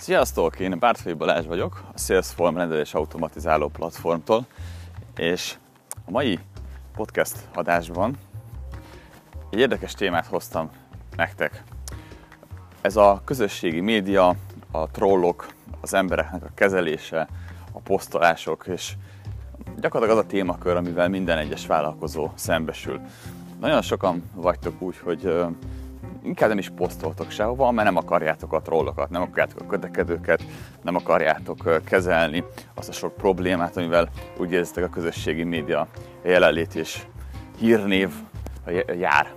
Sziasztok! Én Bártfai Balázs vagyok, a Salesforce rendelés automatizáló platformtól, és a mai podcast adásban egy érdekes témát hoztam nektek. Ez a közösségi média, a trollok, az embereknek a kezelése, a posztolások, és gyakorlatilag az a témakör, amivel minden egyes vállalkozó szembesül. Nagyon sokan vagytok úgy, hogy inkább nem is posztoltok sehova, mert nem akarjátok a trollokat, nem akarjátok a kötekedőket, nem akarjátok kezelni azt a sok problémát, amivel úgy érzitek a közösségi média jelenlét és hírnév jár.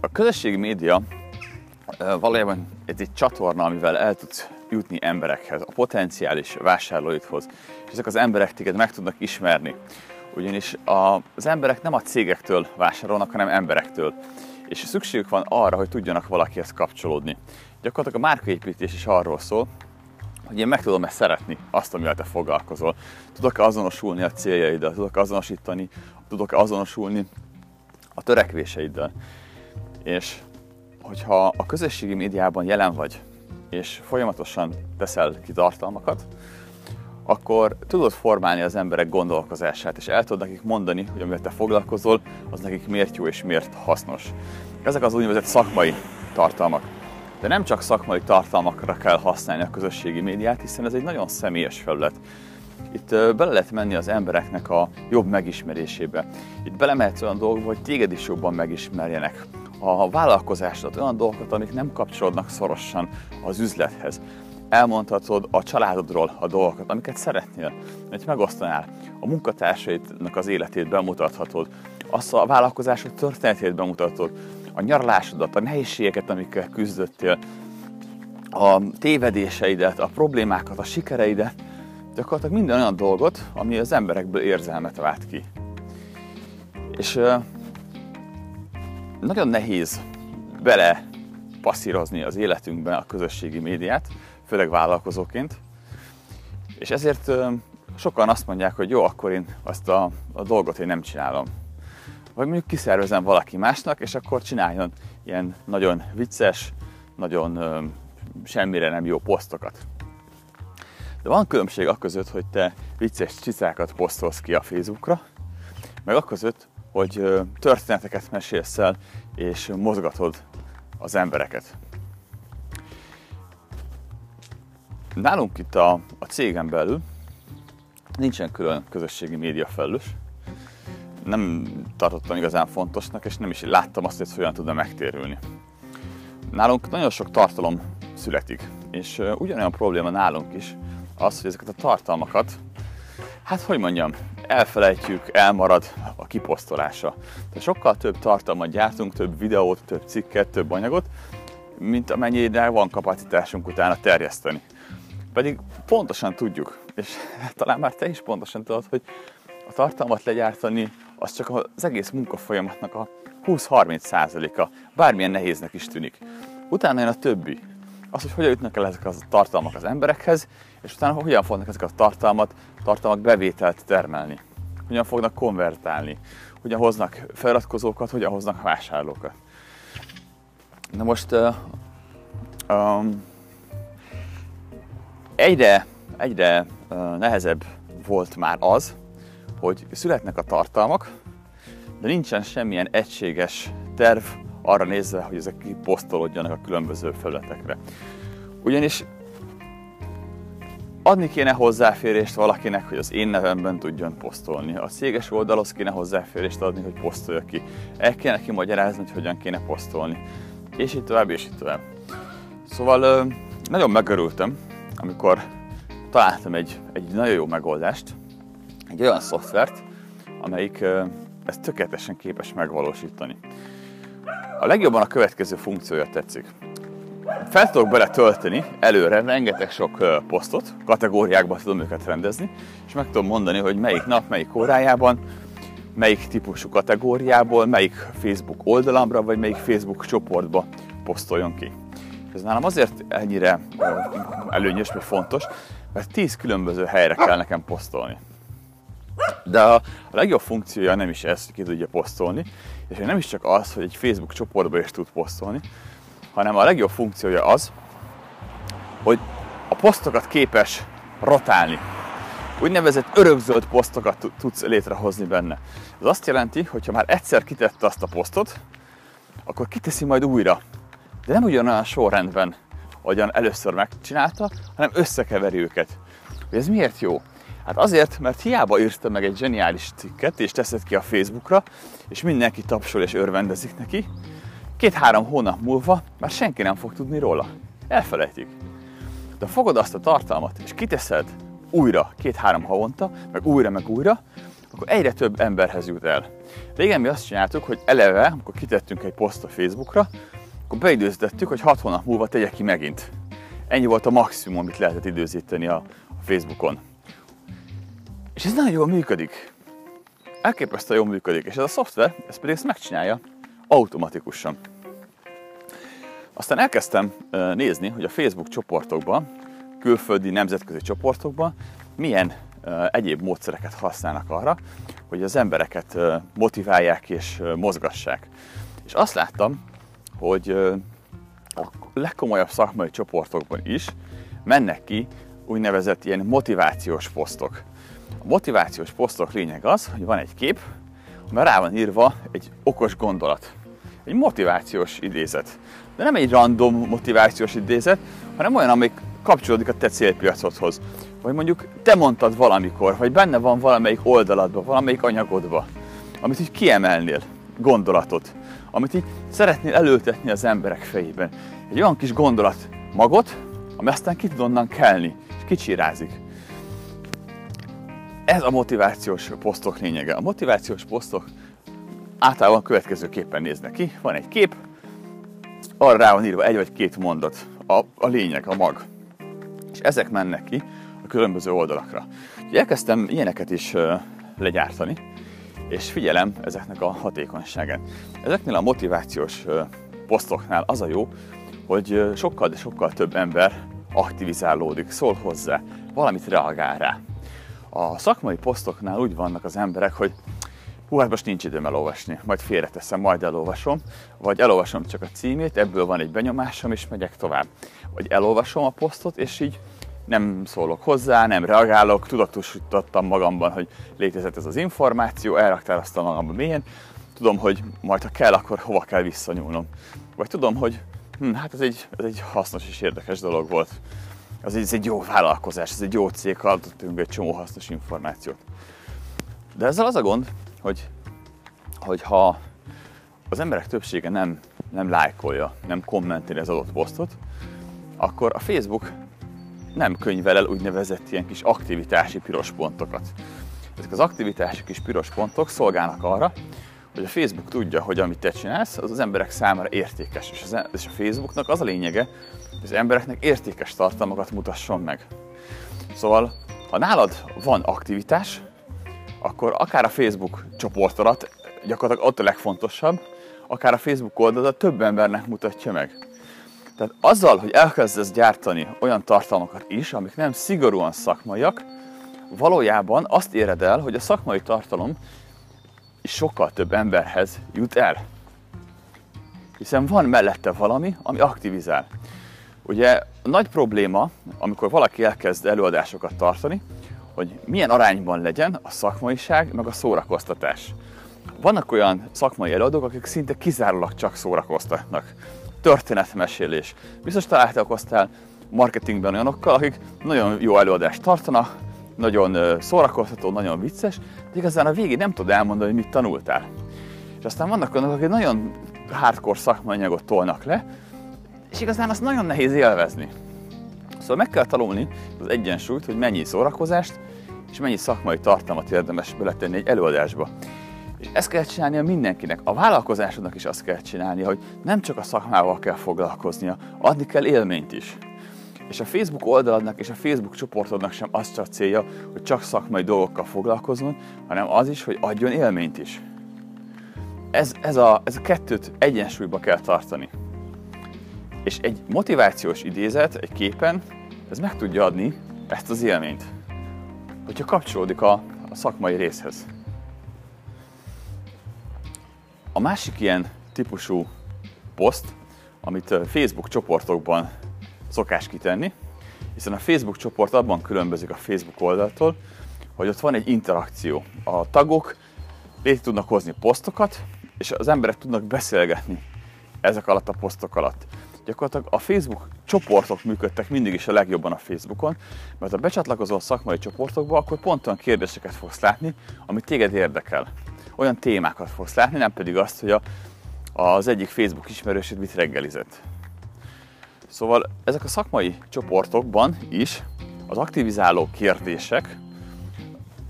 A közösségi média valójában ez egy csatorna, amivel el tudsz jutni emberekhez, a potenciális vásárlóidhoz, és ezek az emberek téged meg tudnak ismerni ugyanis az emberek nem a cégektől vásárolnak, hanem emberektől. És szükségük van arra, hogy tudjanak valakihez kapcsolódni. Gyakorlatilag a márkaépítés is arról szól, hogy én meg tudom-e szeretni azt, amivel te foglalkozol. Tudok-e azonosulni a céljaiddal, tudok-e azonosítani, tudok-e azonosulni a törekvéseiddel. És hogyha a közösségi médiában jelen vagy, és folyamatosan teszel ki tartalmakat, akkor tudod formálni az emberek gondolkozását, és el tudod nekik mondani, hogy amivel te foglalkozol, az nekik miért jó és miért hasznos. Ezek az úgynevezett szakmai tartalmak. De nem csak szakmai tartalmakra kell használni a közösségi médiát, hiszen ez egy nagyon személyes felület. Itt bele lehet menni az embereknek a jobb megismerésébe. Itt belemehetsz olyan dolgokba, hogy téged is jobban megismerjenek. A vállalkozásodat, olyan dolgokat, amik nem kapcsolódnak szorosan az üzlethez elmondhatod a családodról a dolgokat, amiket szeretnél, amit megosztanál. A munkatársaidnak az életét bemutathatod, azt a vállalkozások történetét bemutatod, a nyaralásodat, a nehézségeket, amikkel küzdöttél, a tévedéseidet, a problémákat, a sikereidet, gyakorlatilag minden olyan dolgot, ami az emberekből érzelmet vált ki. És nagyon nehéz bele passzírozni az életünkben a közösségi médiát, főleg vállalkozóként. És ezért sokan azt mondják, hogy jó, akkor én azt a, a dolgot én nem csinálom. Vagy mondjuk kiszervezem valaki másnak, és akkor csináljon ilyen nagyon vicces, nagyon ö, semmire nem jó posztokat. De van különbség a között, hogy te vicces cicákat posztolsz ki a Facebookra, meg a között, hogy történeteket mesélsz el, és mozgatod az embereket. Nálunk itt a, a cégen belül nincsen külön közösségi média felelős. Nem tartottam igazán fontosnak, és nem is láttam azt, hogy ez hogyan tudna megtérülni. Nálunk nagyon sok tartalom születik, és ugyanolyan probléma nálunk is az, hogy ezeket a tartalmakat, hát hogy mondjam, elfelejtjük, elmarad a kiposztolása. Tehát sokkal több tartalmat gyártunk, több videót, több cikket, több anyagot, mint amennyire van kapacitásunk utána terjeszteni. Pedig pontosan tudjuk, és talán már te is pontosan tudod, hogy a tartalmat legyártani az csak az egész munkafolyamatnak a 20-30%-a, bármilyen nehéznek is tűnik. Utána jön a többi. Az, hogy hogyan jutnak el ezek a tartalmak az emberekhez, és utána hogyan fognak ezek a tartalmat, tartalmak bevételt termelni. Hogyan fognak konvertálni, hogyan hoznak feliratkozókat, hogyan hoznak vásárlókat. Na most uh, um, egyre, egyre nehezebb volt már az, hogy születnek a tartalmak, de nincsen semmilyen egységes terv arra nézve, hogy ezek kiposztolódjanak a különböző felületekre. Ugyanis adni kéne hozzáférést valakinek, hogy az én nevemben tudjon posztolni. A céges oldalhoz kéne hozzáférést adni, hogy posztolja ki. El kéne neki magyarázni, hogy hogyan kéne posztolni. És így tovább, és így tovább. Szóval nagyon megörültem, amikor találtam egy, egy nagyon jó megoldást, egy olyan szoftvert, amelyik ezt tökéletesen képes megvalósítani. A legjobban a következő funkciója tetszik. Fel tudok bele tölteni előre rengeteg sok posztot, kategóriákba tudom őket rendezni, és meg tudom mondani, hogy melyik nap, melyik órájában, melyik típusú kategóriából, melyik Facebook oldalamra, vagy melyik Facebook csoportba posztoljon ki. Ez nálam azért ennyire előnyös, vagy fontos, mert 10 különböző helyre kell nekem posztolni. De a, legjobb funkciója nem is ez, ki tudja posztolni, és nem is csak az, hogy egy Facebook csoportba is tud posztolni, hanem a legjobb funkciója az, hogy a posztokat képes rotálni. Úgynevezett örökzöld posztokat tudsz létrehozni benne. Ez azt jelenti, hogy ha már egyszer kitette azt a posztot, akkor kiteszi majd újra. De nem ugyanolyan sorrendben, ahogyan először megcsinálta, hanem összekeveri őket. Ez miért jó? Hát azért, mert hiába írta meg egy zseniális cikket, és teszed ki a Facebookra, és mindenki tapsol és örvendezik neki, két-három hónap múlva már senki nem fog tudni róla. Elfelejtik. De fogod azt a tartalmat, és kiteszed újra, két-három havonta, meg újra, meg újra, akkor egyre több emberhez jut el. Régen mi azt csináltuk, hogy eleve, amikor kitettünk egy poszt a Facebookra, akkor beidőzítettük, hogy 6 hónap múlva tegye ki megint. Ennyi volt a maximum, amit lehetett időzíteni a Facebookon. És ez nagyon jól működik. Elképesztően jól működik, és ez a szoftver, ez pedig ezt megcsinálja automatikusan. Aztán elkezdtem nézni, hogy a Facebook csoportokban, külföldi nemzetközi csoportokban milyen egyéb módszereket használnak arra, hogy az embereket motiválják és mozgassák. És azt láttam, hogy a legkomolyabb szakmai csoportokban is mennek ki úgynevezett ilyen motivációs posztok. A motivációs posztok lényeg az, hogy van egy kép, mert rá van írva egy okos gondolat. Egy motivációs idézet. De nem egy random motivációs idézet, hanem olyan, amik kapcsolódik a te célpiacodhoz. Vagy mondjuk te mondtad valamikor, vagy benne van valamelyik oldaladban, valamelyik anyagodban, amit így kiemelnél, gondolatot, amit így szeretnél előtetni az emberek fejében. Egy olyan kis gondolat magot, ami aztán ki tud onnan kelni, és kicsirázik. Ez a motivációs posztok lényege. A motivációs posztok általában következőképpen néznek ki. Van egy kép, arra rá van írva egy vagy két mondat, a, a lényeg, a mag. És ezek mennek ki a különböző oldalakra. Úgyhogy elkezdtem ilyeneket is legyártani, és figyelem ezeknek a hatékonyságát. Ezeknél a motivációs posztoknál az a jó, hogy sokkal, de sokkal több ember aktivizálódik, szól hozzá, valamit reagál rá. A szakmai posztoknál úgy vannak az emberek, hogy hú, hát most nincs időm elolvasni, majd félreteszem, majd elolvasom, vagy elolvasom csak a címét, ebből van egy benyomásom, és megyek tovább. Vagy elolvasom a posztot, és így nem szólok hozzá, nem reagálok, tudatosítottam magamban, hogy létezett ez az információ, elraktároztam magamban mélyen, tudom, hogy majd ha kell, akkor hova kell visszanyúlnom. Vagy tudom, hogy hm, hát ez egy, ez egy hasznos és érdekes dolog volt. Ez egy, ez egy jó vállalkozás, ez egy jó cég, adottunk egy csomó hasznos információt. De ezzel az a gond, hogy, hogy ha az emberek többsége nem, nem lájkolja, nem kommenteli az adott posztot, akkor a Facebook nem könyvel el úgynevezett ilyen kis aktivitási piros pontokat. Ezek az aktivitási kis piros pontok szolgálnak arra, hogy a Facebook tudja, hogy amit te csinálsz, az az emberek számára értékes. És, az, és a Facebooknak az a lényege, hogy az embereknek értékes tartalmakat mutasson meg. Szóval, ha nálad van aktivitás, akkor akár a Facebook csoport alatt, gyakorlatilag ott a legfontosabb, akár a Facebook oldalat több embernek mutatja meg. Tehát azzal, hogy elkezdesz gyártani olyan tartalmakat is, amik nem szigorúan szakmaiak, valójában azt éred el, hogy a szakmai tartalom sokkal több emberhez jut el. Hiszen van mellette valami, ami aktivizál. Ugye a nagy probléma, amikor valaki elkezd előadásokat tartani, hogy milyen arányban legyen a szakmaiság meg a szórakoztatás. Vannak olyan szakmai előadók, akik szinte kizárólag csak szórakoztatnak. Történetmesélés. Biztos találkoztál marketingben olyanokkal, akik nagyon jó előadást tartanak, nagyon szórakoztató, nagyon vicces, de igazán a végén nem tud elmondani, hogy mit tanultál. És aztán vannak olyanok, akik nagyon hardcore szakmai anyagot tolnak le, és igazán azt nagyon nehéz élvezni. Szóval meg kell tanulni az egyensúlyt, hogy mennyi szórakozást és mennyi szakmai tartalmat érdemes beletenni egy előadásba. És ezt kell csinálnia mindenkinek. A vállalkozásodnak is azt kell csinálnia, hogy nem csak a szakmával kell foglalkoznia, adni kell élményt is. És a Facebook oldaladnak és a Facebook csoportodnak sem az csak célja, hogy csak szakmai dolgokkal foglalkozon, hanem az is, hogy adjon élményt is. Ez, ez, a, ez a kettőt egyensúlyba kell tartani. És egy motivációs idézet egy képen, ez meg tudja adni ezt az élményt, hogyha kapcsolódik a, a szakmai részhez. A másik ilyen típusú poszt, amit Facebook csoportokban szokás kitenni, Hiszen a Facebook csoport abban különbözik a Facebook oldaltól, hogy ott van egy interakció. A tagok létre tudnak hozni posztokat, és az emberek tudnak beszélgetni ezek alatt a posztok alatt. Gyakorlatilag a Facebook csoportok működtek mindig is a legjobban a Facebookon, mert ha becsatlakozol szakmai csoportokba, akkor pont olyan kérdéseket fogsz látni, ami téged érdekel. Olyan témákat fogsz látni, nem pedig azt, hogy a, az egyik Facebook ismerősöd mit reggelizett. Szóval ezek a szakmai csoportokban is az aktivizáló kérdések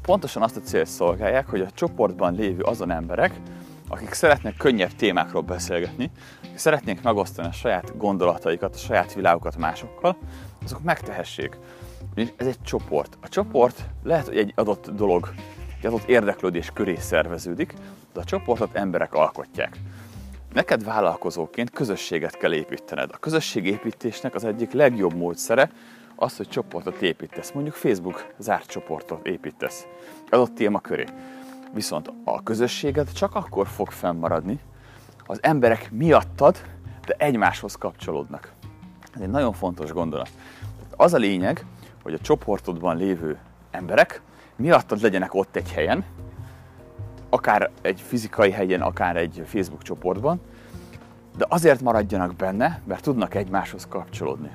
pontosan azt a célt szolgálják, hogy a csoportban lévő azon emberek, akik szeretnek könnyebb témákról beszélgetni, akik szeretnék megosztani a saját gondolataikat, a saját világukat másokkal, azok megtehessék. Ez egy csoport. A csoport lehet, hogy egy adott dolog, egy adott érdeklődés köré szerveződik, de a csoportot emberek alkotják. Neked vállalkozóként közösséget kell építened. A közösségépítésnek az egyik legjobb módszere az, hogy csoportot építesz. Mondjuk Facebook zárt csoportot építesz. Adott téma köré. Viszont a közösséged csak akkor fog fennmaradni, az emberek miattad, de egymáshoz kapcsolódnak. Ez egy nagyon fontos gondolat. Az a lényeg, hogy a csoportodban lévő emberek miattad legyenek ott egy helyen, akár egy fizikai helyen, akár egy Facebook csoportban, de azért maradjanak benne, mert tudnak egymáshoz kapcsolódni.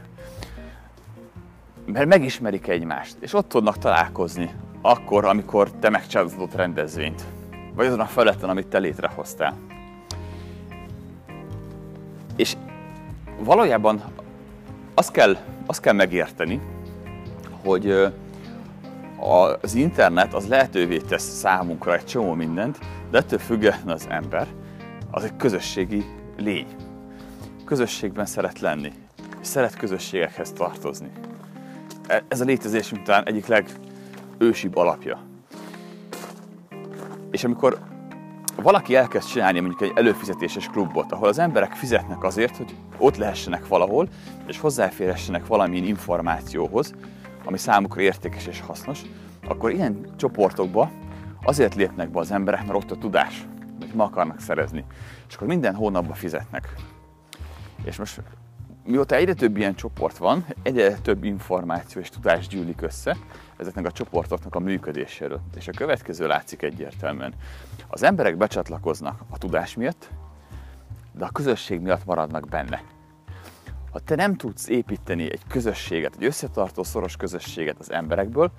Mert megismerik egymást, és ott tudnak találkozni, akkor, amikor te megcsinálod rendezvényt, vagy azon a felületen, amit te létrehoztál. És valójában azt kell, azt kell megérteni, hogy az internet az lehetővé tesz számunkra egy csomó mindent, de ettől függetlenül az ember az egy közösségi lény. Közösségben szeret lenni, és szeret közösségekhez tartozni. E, ez a létezésünk talán egyik legősibb alapja. És amikor valaki elkezd csinálni mondjuk egy előfizetéses klubot, ahol az emberek fizetnek azért, hogy ott lehessenek valahol, és hozzáférhessenek valamilyen információhoz, ami számukra értékes és hasznos, akkor ilyen csoportokba azért lépnek be az emberek, mert ott a tudás, hogy ma akarnak szerezni. És akkor minden hónapban fizetnek. És most mióta egyre több ilyen csoport van, egyre több információ és tudás gyűlik össze ezeknek a csoportoknak a működéséről. És a következő látszik egyértelműen. Az emberek becsatlakoznak a tudás miatt, de a közösség miatt maradnak benne. Ha te nem tudsz építeni egy közösséget, egy összetartó szoros közösséget az emberekből,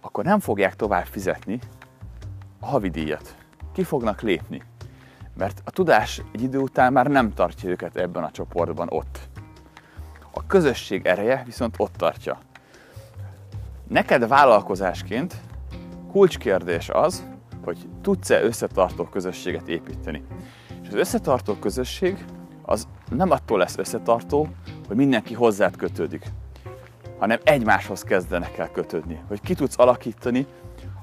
akkor nem fogják tovább fizetni a havidíjat. Ki fognak lépni. Mert a tudás egy idő után már nem tartja őket ebben a csoportban ott. A közösség ereje viszont ott tartja. Neked vállalkozásként kulcskérdés az, hogy tudsz-e összetartó közösséget építeni. És az összetartó közösség az nem attól lesz összetartó, hogy mindenki hozzád kötődik, hanem egymáshoz kezdenek el kötődni. Hogy ki tudsz alakítani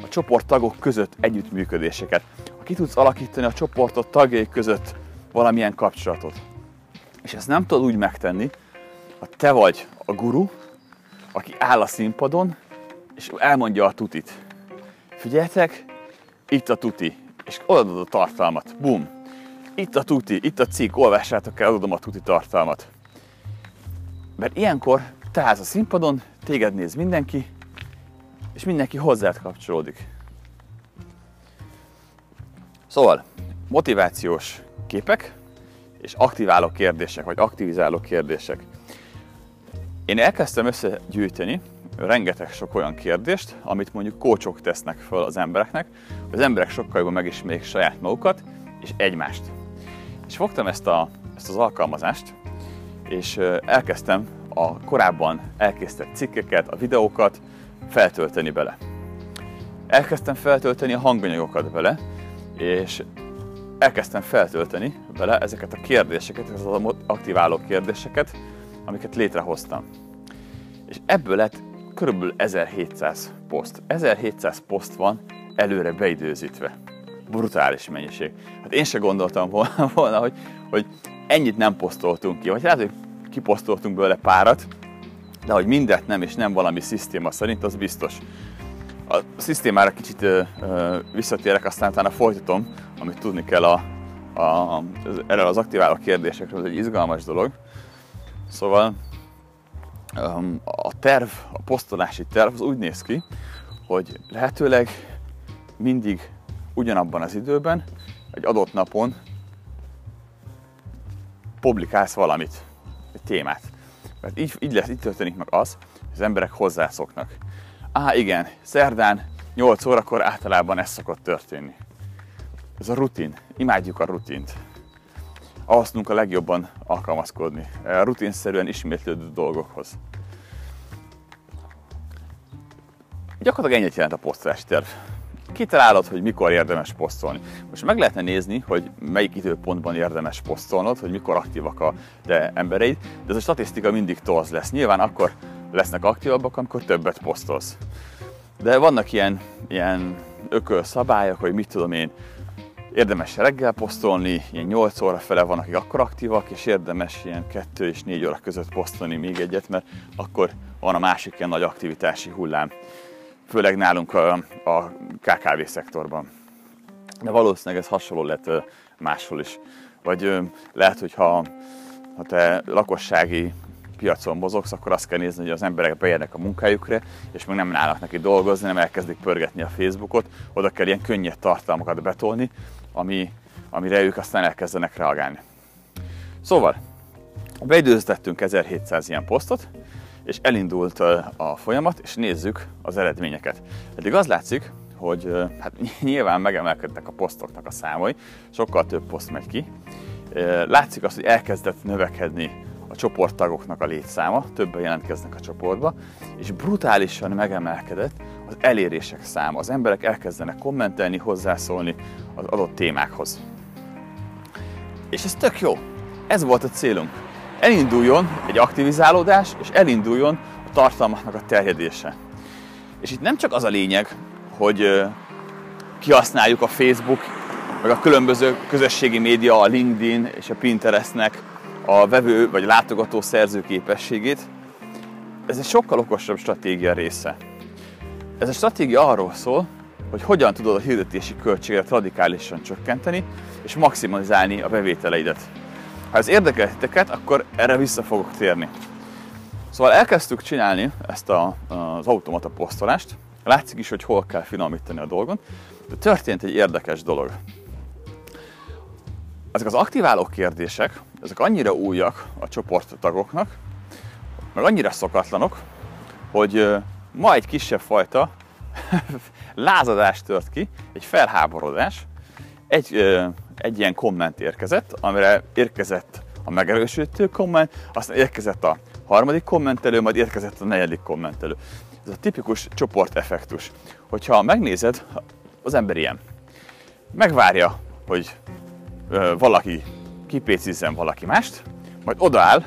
a csoport tagok között együttműködéseket, ki tudsz alakítani a csoportot tagjai között valamilyen kapcsolatot. És ezt nem tudod úgy megtenni, ha te vagy a guru, aki áll a színpadon, és elmondja a tutit. Figyeljetek, itt a tuti, és odaadod a tartalmat. Bum! Itt a tuti, itt a cikk, olvassátok el, adom a tuti tartalmat. Mert ilyenkor te állsz a színpadon, téged néz mindenki, és mindenki hozzád kapcsolódik. Szóval, motivációs képek és aktiváló kérdések, vagy aktivizáló kérdések. Én elkezdtem összegyűjteni rengeteg sok olyan kérdést, amit mondjuk kócsok tesznek föl az embereknek, hogy az emberek sokkal jobban megismerik saját magukat és egymást. És fogtam ezt, a, ezt az alkalmazást, és elkezdtem a korábban elkészített cikkeket, a videókat feltölteni bele. Elkezdtem feltölteni a hanganyagokat bele, és elkezdtem feltölteni bele ezeket a kérdéseket, ezeket az aktiváló kérdéseket, amiket létrehoztam. És ebből lett körülbelül 1700 poszt. 1700 poszt van előre beidőzítve. Brutális mennyiség. Hát én se gondoltam volna, hogy, hogy ennyit nem posztoltunk ki, vagy lehet, hogy kiposztoltunk belőle párat, de hogy mindet nem, és nem valami szisztéma szerint, az biztos. A szisztémára kicsit ö, ö, visszatérek, aztán utána folytatom, amit tudni kell a, a, az, erről az aktiváló kérdésekről, ez egy izgalmas dolog. Szóval a terv, a posztolási terv az úgy néz ki, hogy lehetőleg mindig ugyanabban az időben, egy adott napon publikálsz valamit, egy témát. Mert így, így, lesz, így történik meg az, hogy az emberek hozzászoknak. Á, igen, szerdán 8 órakor általában ez szokott történni. Ez a rutin. Imádjuk a rutint. Ahhoz tudunk a legjobban alkalmazkodni. A rutinszerűen ismétlődő dolgokhoz. Gyakorlatilag ennyit jelent a posztolási terv. Kitalálod, hogy mikor érdemes posztolni. Most meg lehetne nézni, hogy melyik időpontban érdemes posztolnod, hogy mikor aktívak a te embereid, de ez a statisztika mindig torz lesz. Nyilván akkor lesznek aktívabbak, amikor többet posztolsz. De vannak ilyen, ilyen ökölszabályok, hogy mit tudom én, érdemes reggel posztolni, ilyen 8 óra fele van, akik akkor aktívak, és érdemes ilyen 2 és 4 óra között posztolni még egyet, mert akkor van a másik ilyen nagy aktivitási hullám főleg nálunk a, a KKV szektorban. De valószínűleg ez hasonló lett máshol is. Vagy lehet, hogy ha, ha te lakossági piacon mozogsz, akkor azt kell nézni, hogy az emberek beérnek a munkájukra, és még nem állnak neki dolgozni, nem elkezdik pörgetni a Facebookot, oda kell ilyen könnyed tartalmakat betolni, ami, amire ők aztán elkezdenek reagálni. Szóval, beidőztettünk 1700 ilyen posztot, és elindult a folyamat, és nézzük az eredményeket. Eddig az látszik, hogy hát nyilván megemelkedtek a posztoknak a számai, sokkal több poszt megy ki. Látszik azt, hogy elkezdett növekedni a csoporttagoknak a létszáma, többen jelentkeznek a csoportba, és brutálisan megemelkedett az elérések száma. Az emberek elkezdenek kommentelni, hozzászólni az adott témákhoz. És ez tök jó. Ez volt a célunk elinduljon egy aktivizálódás, és elinduljon a tartalmaknak a terjedése. És itt nem csak az a lényeg, hogy kihasználjuk a Facebook, meg a különböző közösségi média, a LinkedIn és a Pinterestnek a vevő vagy látogató szerző képességét. Ez egy sokkal okosabb stratégia része. Ez a stratégia arról szól, hogy hogyan tudod a hirdetési költséget radikálisan csökkenteni, és maximalizálni a bevételeidet. Ha ez érdekel titeket, akkor erre vissza fogok térni. Szóval elkezdtük csinálni ezt a, az automata posztolást. Látszik is, hogy hol kell finomítani a dolgon. De történt egy érdekes dolog. Ezek az aktiváló kérdések, ezek annyira újak a csoporttagoknak, meg annyira szokatlanok, hogy ma egy kisebb fajta lázadás tört ki, egy felháborodás, egy egy ilyen komment érkezett, amire érkezett a megerősítő komment, aztán érkezett a harmadik kommentelő, majd érkezett a negyedik kommentelő. Ez a tipikus csoporteffektus. Hogyha megnézed, az ember ilyen. Megvárja, hogy ö, valaki kipécizzen valaki mást, majd odaáll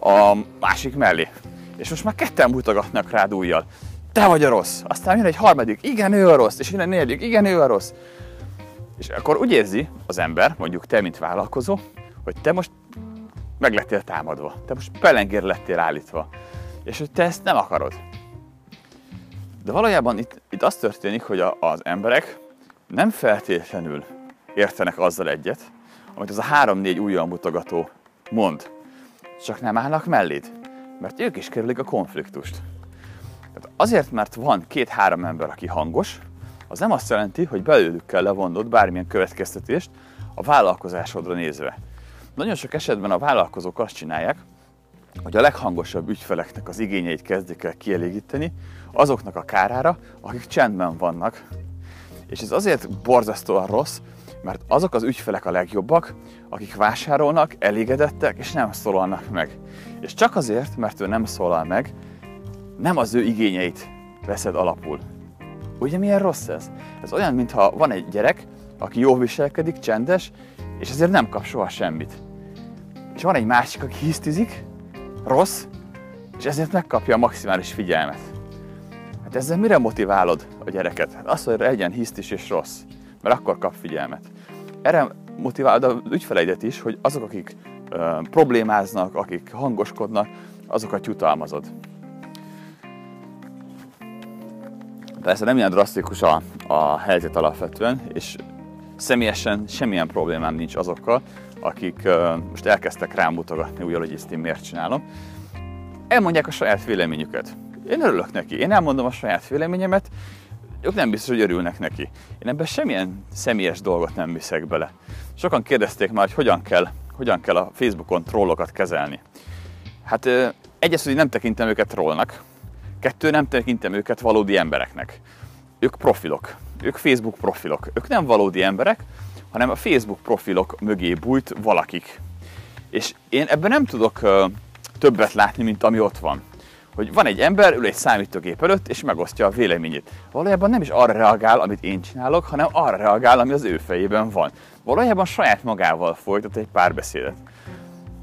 a másik mellé. És most már ketten mutogatnak rád újjal. Te vagy a rossz. Aztán jön egy harmadik, igen, ő a rossz. És jön egy negyedik, igen, ő a rossz. És akkor úgy érzi az ember, mondjuk te, mint vállalkozó, hogy te most meg lettél támadva, te most pelengér lettél állítva, és hogy te ezt nem akarod. De valójában itt, itt az történik, hogy a, az emberek nem feltétlenül értenek azzal egyet, amit az a három-négy újjal mutogató mond. Csak nem állnak melléd, mert ők is kerülik a konfliktust. Tehát azért, mert van két-három ember, aki hangos, az nem azt jelenti, hogy belőlük kell levonnod bármilyen következtetést a vállalkozásodra nézve. Nagyon sok esetben a vállalkozók azt csinálják, hogy a leghangosabb ügyfeleknek az igényeit kezdik el kielégíteni, azoknak a kárára, akik csendben vannak. És ez azért borzasztóan rossz, mert azok az ügyfelek a legjobbak, akik vásárolnak, elégedettek és nem szólalnak meg. És csak azért, mert ő nem szólal meg, nem az ő igényeit veszed alapul. Ugye milyen rossz ez? Ez olyan, mintha van egy gyerek, aki jól viselkedik, csendes, és ezért nem kap soha semmit. És van egy másik, aki hisztizik, rossz, és ezért megkapja a maximális figyelmet. Hát ezzel mire motiválod a gyereket? Hát azt, hogy legyen hisztis és rossz, mert akkor kap figyelmet. Erre motiválod az ügyfeleidet is, hogy azok, akik ö, problémáznak, akik hangoskodnak, azokat jutalmazod. Persze nem ilyen drasztikus a, a helyzet alapvetően, és személyesen semmilyen problémám nincs azokkal, akik uh, most elkezdtek rám mutogatni úgy, hogy ezt én miért csinálom. elmondják a saját véleményüket. Én örülök neki, én elmondom a saját véleményemet, ők nem biztos, hogy örülnek neki. Én ebben semmilyen személyes dolgot nem viszek bele. Sokan kérdezték már, hogy hogyan kell, hogyan kell a Facebookon trollokat kezelni. Hát egyes, hogy nem tekintem őket trollnak, kettő, nem tekintem őket valódi embereknek. Ők profilok, ők Facebook profilok. Ők nem valódi emberek, hanem a Facebook profilok mögé bújt valakik. És én ebben nem tudok többet látni, mint ami ott van hogy van egy ember, ül egy számítógép előtt, és megosztja a véleményét. Valójában nem is arra reagál, amit én csinálok, hanem arra reagál, ami az ő fejében van. Valójában saját magával folytat egy párbeszédet.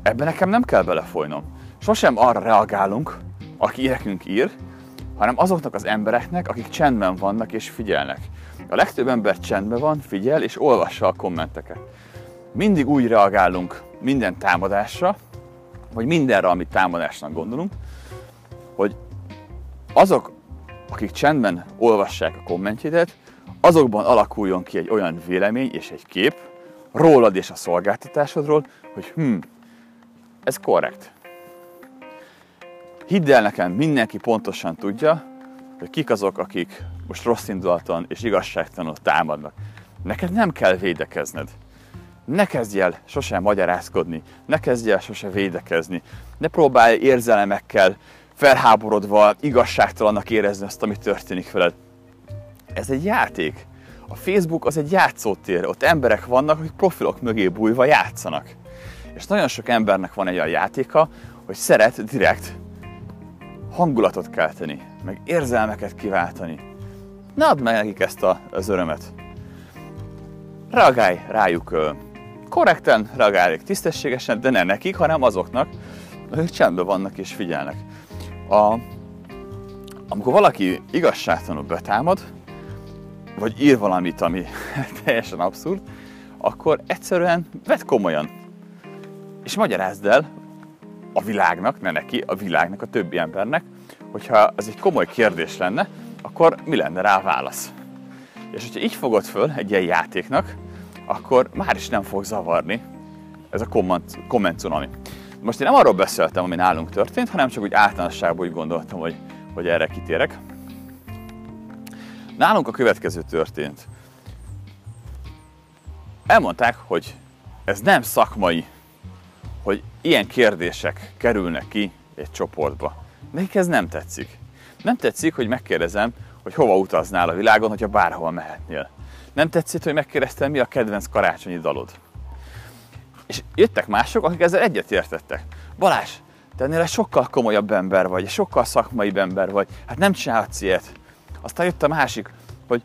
Ebben nekem nem kell belefolynom. Sosem arra reagálunk, aki nekünk ír, hanem azoknak az embereknek, akik csendben vannak és figyelnek. A legtöbb ember csendben van, figyel és olvassa a kommenteket. Mindig úgy reagálunk minden támadásra, vagy mindenre, amit támadásnak gondolunk, hogy azok, akik csendben olvassák a kommentjédet, azokban alakuljon ki egy olyan vélemény és egy kép rólad és a szolgáltatásodról, hogy hm, ez korrekt. Hidd el nekem, mindenki pontosan tudja, hogy kik azok, akik most rossz indulaton és igazságtalanul támadnak. Neked nem kell védekezned. Ne kezdj el sosem magyarázkodni, ne kezdj el sose védekezni, ne próbálj érzelemekkel felháborodva, igazságtalannak érezni azt, ami történik veled. Ez egy játék. A Facebook az egy játszótér, ott emberek vannak, akik profilok mögé bújva játszanak. És nagyon sok embernek van egy olyan játéka, hogy szeret direkt hangulatot kelteni, meg érzelmeket kiváltani. Ne add meg nekik ezt a, az örömet. Reagálj rájuk korrekten, reagálj tisztességesen, de ne nekik, hanem azoknak, akik csendben vannak és figyelnek a, amikor valaki igazságtalanul betámad, vagy ír valamit, ami teljesen abszurd, akkor egyszerűen vedd komolyan. És magyarázd el a világnak, ne neki, a világnak, a többi embernek, hogyha ez egy komoly kérdés lenne, akkor mi lenne rá a válasz. És hogyha így fogod föl egy ilyen játéknak, akkor már is nem fog zavarni ez a komment, komment cunami. Most én nem arról beszéltem, ami nálunk történt, hanem csak úgy általánosságban úgy gondoltam, hogy, hogy erre kitérek. Nálunk a következő történt. Elmondták, hogy ez nem szakmai, ilyen kérdések kerülnek ki egy csoportba. Nekik ez nem tetszik. Nem tetszik, hogy megkérdezem, hogy hova utaznál a világon, hogyha bárhol mehetnél. Nem tetszik, hogy megkérdeztem, mi a kedvenc karácsonyi dalod. És jöttek mások, akik ezzel egyet értettek. Balázs, te ennél egy sokkal komolyabb ember vagy, egy sokkal szakmai ember vagy, hát nem csinálhatsz ilyet. Aztán jött a másik, hogy,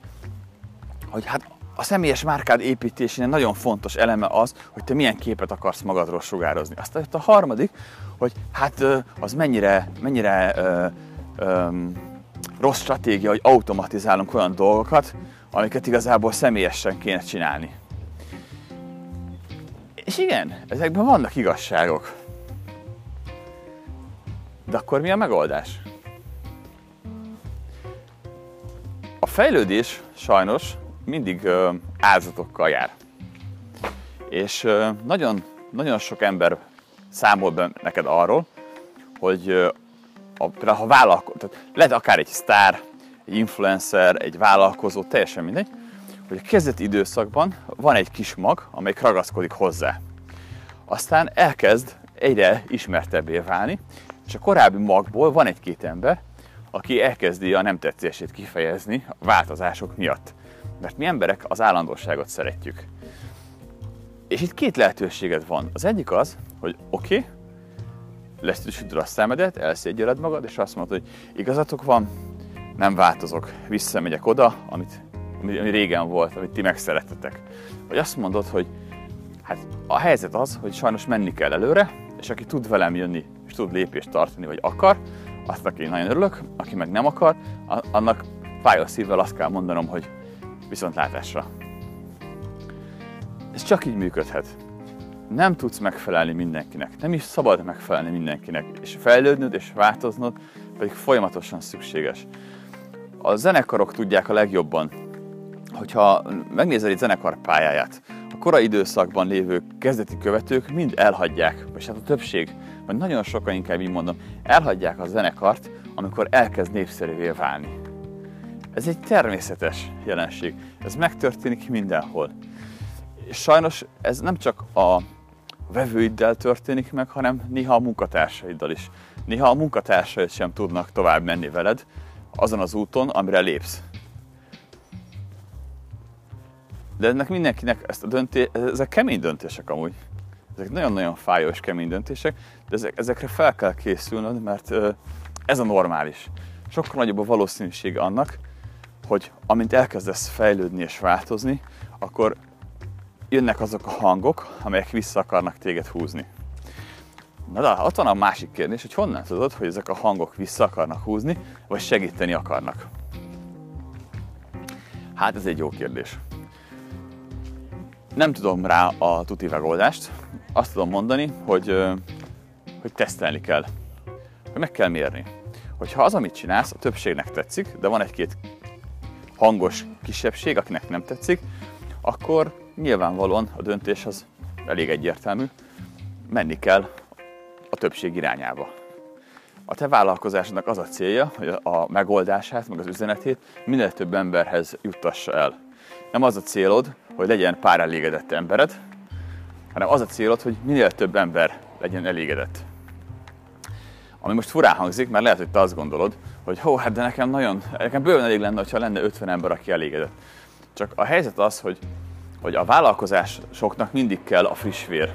hogy hát a személyes márkád építésének nagyon fontos eleme az, hogy te milyen képet akarsz magadról sugározni. Aztán a harmadik, hogy hát az mennyire, mennyire ö, ö, rossz stratégia, hogy automatizálunk olyan dolgokat, amiket igazából személyesen kéne csinálni. És igen, ezekben vannak igazságok. De akkor mi a megoldás? A fejlődés sajnos mindig áldozatokkal jár. És nagyon, nagyon sok ember számol be neked arról, hogy a, ha vállalkozó, lehet akár egy sztár, egy influencer, egy vállalkozó, teljesen mindegy, hogy a kezdeti időszakban van egy kis mag, amelyik ragaszkodik hozzá. Aztán elkezd egyre ismertebbé válni, és a korábbi magból van egy-két ember, aki elkezdi a nem tetszését kifejezni a változások miatt. Mert mi emberek az állandóságot szeretjük. És itt két lehetőséged van. Az egyik az, hogy oké, okay, leszűsíted a szemedet, elszégyeled magad, és azt mondod, hogy igazatok van, nem változok, visszamegyek oda, amit ami, régen volt, amit ti megszerettetek. Vagy azt mondod, hogy hát a helyzet az, hogy sajnos menni kell előre, és aki tud velem jönni, és tud lépést tartani, vagy akar, azt aki nagyon örülök, aki meg nem akar, annak fájó szívvel azt kell mondanom, hogy viszontlátásra. Ez csak így működhet. Nem tudsz megfelelni mindenkinek, nem is szabad megfelelni mindenkinek, és fejlődnöd és változnod pedig folyamatosan szükséges. A zenekarok tudják a legjobban, hogyha megnézel egy zenekar pályáját, a korai időszakban lévő kezdeti követők mind elhagyják, vagy hát a többség, vagy nagyon sokan inkább így mondom, elhagyják a zenekart, amikor elkezd népszerűvé válni. Ez egy természetes jelenség. Ez megtörténik mindenhol. És sajnos ez nem csak a vevőiddel történik meg, hanem néha a munkatársaiddal is. Néha a munkatársaid sem tudnak tovább menni veled azon az úton, amire lépsz. De ennek mindenkinek ezt a döntés, ezek kemény döntések amúgy. Ezek nagyon-nagyon fájó és kemény döntések, de ezek, ezekre fel kell készülnöd, mert ez a normális. Sokkal nagyobb a valószínűség annak, hogy amint elkezdesz fejlődni és változni, akkor jönnek azok a hangok, amelyek vissza akarnak téged húzni. Na de ott van a másik kérdés, hogy honnan tudod, hogy ezek a hangok vissza akarnak húzni, vagy segíteni akarnak. Hát ez egy jó kérdés. Nem tudom rá a tuti megoldást. Azt tudom mondani, hogy, hogy tesztelni kell. Hogy meg kell mérni. Hogyha az, amit csinálsz, a többségnek tetszik, de van egy-két hangos kisebbség, akinek nem tetszik, akkor nyilvánvalóan a döntés az elég egyértelmű, menni kell a többség irányába. A te vállalkozásodnak az a célja, hogy a megoldását, meg az üzenetét minél több emberhez juttassa el. Nem az a célod, hogy legyen pár elégedett embered, hanem az a célod, hogy minél több ember legyen elégedett. Ami most furán hangzik, mert lehet, hogy te azt gondolod, hogy hó, hát de nekem nagyon, nekem bőven elég lenne, ha lenne 50 ember, aki elégedett. Csak a helyzet az, hogy, hogy a vállalkozásoknak mindig kell a friss vér.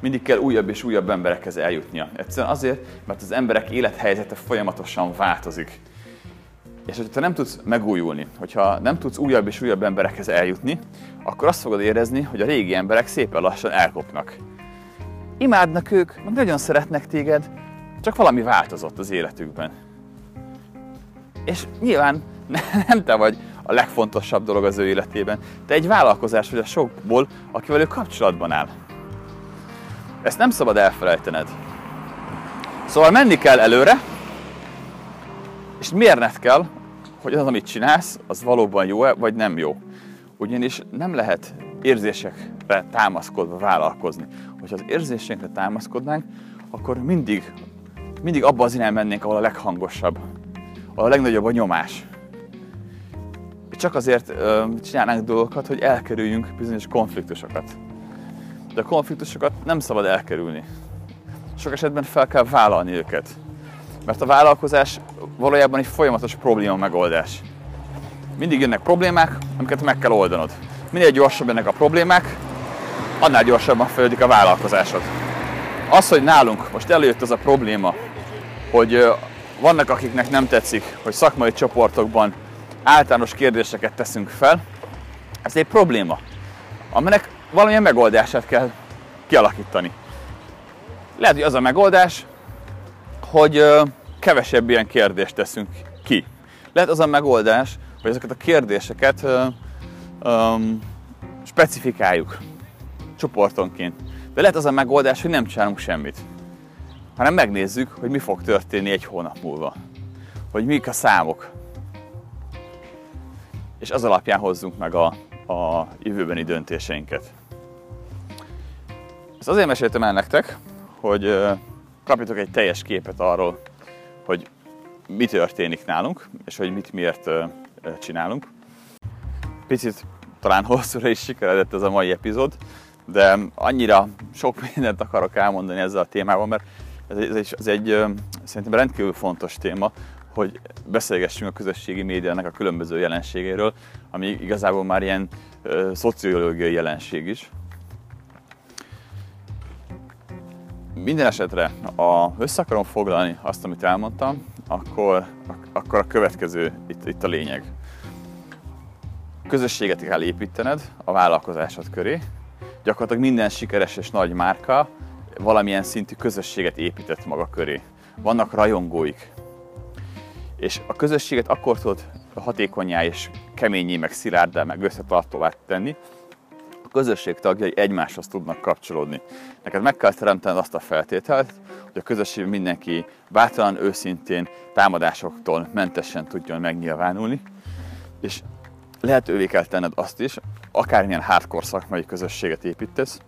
Mindig kell újabb és újabb emberekhez eljutnia. Egyszerűen azért, mert az emberek élethelyzete folyamatosan változik. És hogyha te nem tudsz megújulni, hogyha nem tudsz újabb és újabb emberekhez eljutni, akkor azt fogod érezni, hogy a régi emberek szépen lassan elkopnak. Imádnak ők, meg nagyon szeretnek téged, csak valami változott az életükben. És nyilván nem te vagy a legfontosabb dolog az ő életében. Te egy vállalkozás vagy a sokból, akivel ő kapcsolatban áll. Ezt nem szabad elfelejtened. Szóval menni kell előre, és mérned kell, hogy az, amit csinálsz, az valóban jó-e, vagy nem jó. Ugyanis nem lehet érzésekre támaszkodva vállalkozni. Hogyha az érzéseinkre támaszkodnánk, akkor mindig, mindig abba az irány mennénk, ahol a leghangosabb, a legnagyobb a nyomás. Csak azért ö, csinálnánk dolgokat, hogy elkerüljünk bizonyos konfliktusokat. De a konfliktusokat nem szabad elkerülni. Sok esetben fel kell vállalni őket. Mert a vállalkozás valójában egy folyamatos probléma megoldás. Mindig jönnek problémák, amiket meg kell oldanod. Minél gyorsabb ennek a problémák, annál gyorsabban fejlődik a vállalkozásod. Az, hogy nálunk most előjött az a probléma, hogy vannak akiknek nem tetszik, hogy szakmai csoportokban általános kérdéseket teszünk fel, ez egy probléma, aminek valamilyen megoldását kell kialakítani. Lehet, hogy az a megoldás, hogy kevesebb ilyen kérdést teszünk ki. Lehet az a megoldás, hogy ezeket a kérdéseket um, specifikáljuk csoportonként. De lehet az a megoldás, hogy nem csinálunk semmit, hanem megnézzük, hogy mi fog történni egy hónap múlva. Hogy mik a számok. És az alapján hozzunk meg a, a jövőbeni döntéseinket. Ezt azért meséltem el nektek, hogy kapjatok egy teljes képet arról, hogy mi történik nálunk, és hogy mit miért csinálunk. Picit talán hosszúra is sikeredett ez a mai epizód, de annyira sok mindent akarok elmondani ezzel a témával, mert ez egy, ez egy, ez egy szerintem rendkívül fontos téma, hogy beszélgessünk a közösségi médiának a különböző jelenségéről, ami igazából már ilyen szociológiai jelenség is. Minden esetre, ha össze akarom foglalni azt, amit elmondtam, akkor, akkor a következő itt, itt a lényeg. Közösséget kell építened a vállalkozásod köré. Gyakorlatilag minden sikeres és nagy márka valamilyen szintű közösséget épített maga köré. Vannak rajongóik. És a közösséget akkor tudod hatékonyá és keményé, meg szilárdá, meg összetartóvá tenni, a közösség tagjai egymáshoz tudnak kapcsolódni. Neked meg kell teremtened azt a feltételt, hogy a közösség mindenki bátran, őszintén, támadásoktól mentesen tudjon megnyilvánulni, és lehetővé kell tenned azt is, akármilyen hardcore szakmai közösséget építesz,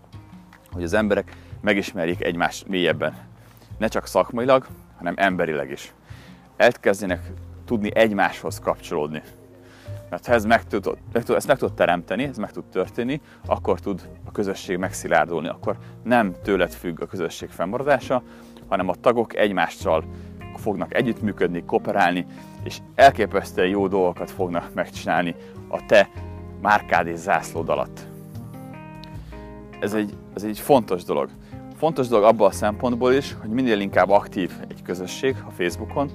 hogy az emberek megismerjék egymást mélyebben. Ne csak szakmailag, hanem emberileg is. Elkezdjenek tudni egymáshoz kapcsolódni. Mert ha ez meg tud, meg tud, ezt meg tud teremteni, ez meg tud történni, akkor tud a közösség megszilárdulni. Akkor nem tőled függ a közösség fennmaradása, hanem a tagok egymással fognak együttműködni, kooperálni, és elképesztően jó dolgokat fognak megcsinálni a te márkád és zászlód alatt. Ez egy, ez egy fontos dolog. Fontos dolog abban a szempontból is, hogy minél inkább aktív egy közösség a Facebookon,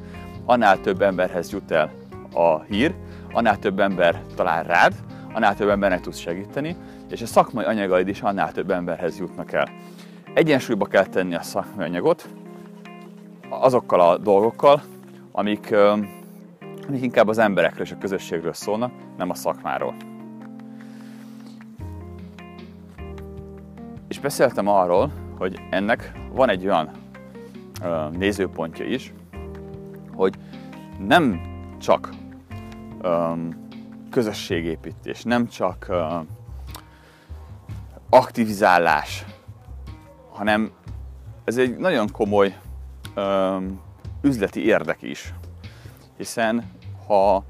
annál több emberhez jut el a hír, annál több ember talál rád, annál több embernek tudsz segíteni, és a szakmai anyagaid is annál több emberhez jutnak el. Egyensúlyba kell tenni a szakmai anyagot azokkal a dolgokkal, amik, amik inkább az emberekről és a közösségről szólnak, nem a szakmáról. És beszéltem arról, hogy ennek van egy olyan nézőpontja is, hogy nem csak um, közösségépítés, nem csak uh, aktivizálás, hanem ez egy nagyon komoly um, üzleti érdek is. Hiszen ha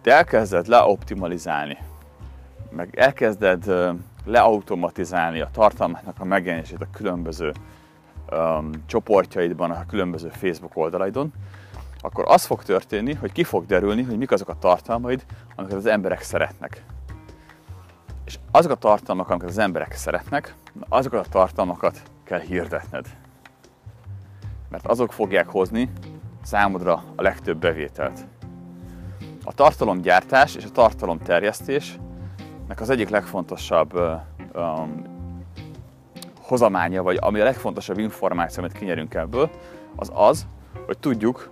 te elkezded leoptimalizálni, meg elkezded leautomatizálni a tartalmaknak a megjelenését a különböző um, csoportjaidban, a különböző Facebook oldalaidon, akkor az fog történni, hogy ki fog derülni, hogy mik azok a tartalmaid, amiket az emberek szeretnek. És azok a tartalmak, amiket az emberek szeretnek, azokat a tartalmakat kell hirdetned. Mert azok fogják hozni számodra a legtöbb bevételt. A tartalomgyártás és a tartalomterjesztésnek az egyik legfontosabb um, hozamánya, vagy ami a legfontosabb információ, amit kinyerünk ebből, az az, hogy tudjuk,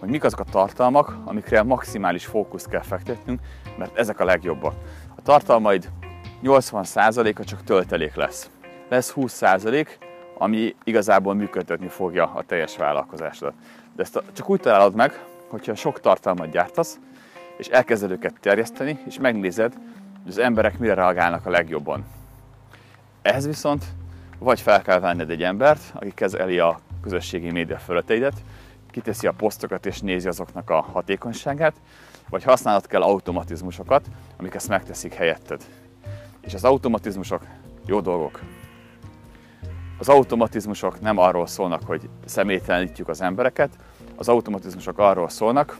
hogy mik azok a tartalmak, amikre maximális fókuszt kell fektetnünk, mert ezek a legjobbak. A tartalmaid 80%-a csak töltelék lesz. Lesz 20%, ami igazából működtetni fogja a teljes vállalkozásodat. De ezt csak úgy találod meg, hogyha sok tartalmat gyártasz, és elkezded őket terjeszteni, és megnézed, hogy az emberek mire reagálnak a legjobban. Ehhez viszont vagy fel kell venned egy embert, aki kezeli a közösségi média fölötteidet, kiteszi a posztokat és nézi azoknak a hatékonyságát, vagy használnod kell automatizmusokat, amik ezt megteszik helyetted. És az automatizmusok jó dolgok. Az automatizmusok nem arról szólnak, hogy személytelenítjük az embereket, az automatizmusok arról szólnak,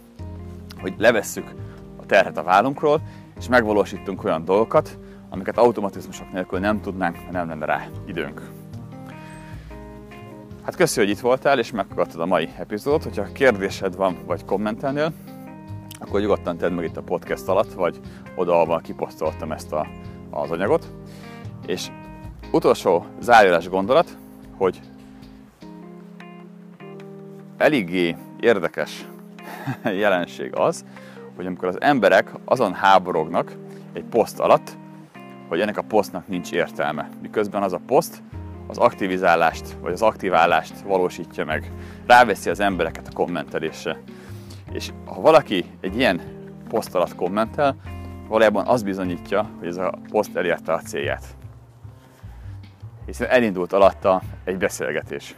hogy levesszük a terhet a vállunkról, és megvalósítunk olyan dolgokat, amiket automatizmusok nélkül nem tudnánk, mert nem lenne rá időnk. Hát köszi, hogy itt voltál, és meghallgattad a mai epizódot. Hogyha kérdésed van, vagy kommentelnél, akkor nyugodtan tedd meg itt a podcast alatt, vagy oda, kiposztoltam ezt a, az anyagot. És utolsó zárójeles gondolat, hogy eléggé érdekes jelenség az, hogy amikor az emberek azon háborognak egy poszt alatt, hogy ennek a posztnak nincs értelme, miközben az a poszt az aktivizálást, vagy az aktiválást valósítja meg. Ráveszi az embereket a kommentelésre. És ha valaki egy ilyen poszt alatt kommentel, valójában az bizonyítja, hogy ez a poszt elérte a célját. Hiszen elindult alatta egy beszélgetés.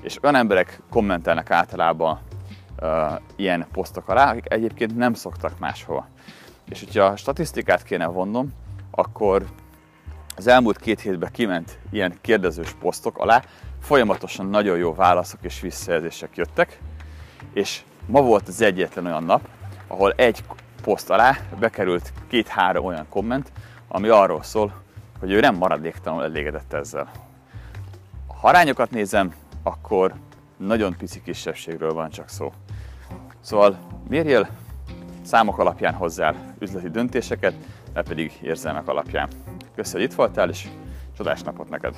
És olyan emberek kommentelnek általában ilyen posztok alá, akik egyébként nem szoktak máshol. És hogyha statisztikát kéne vonnom, akkor az elmúlt két hétben kiment ilyen kérdezős posztok alá, folyamatosan nagyon jó válaszok és visszajelzések jöttek, és ma volt az egyetlen olyan nap, ahol egy poszt alá bekerült két-három olyan komment, ami arról szól, hogy ő nem maradéktalanul elégedett ezzel. Ha arányokat nézem, akkor nagyon pici kisebbségről van csak szó. Szóval mérjél számok alapján hozzá üzleti döntéseket, ne pedig érzelmek alapján. Köszönöm, hogy itt voltál, és csodás napot neked!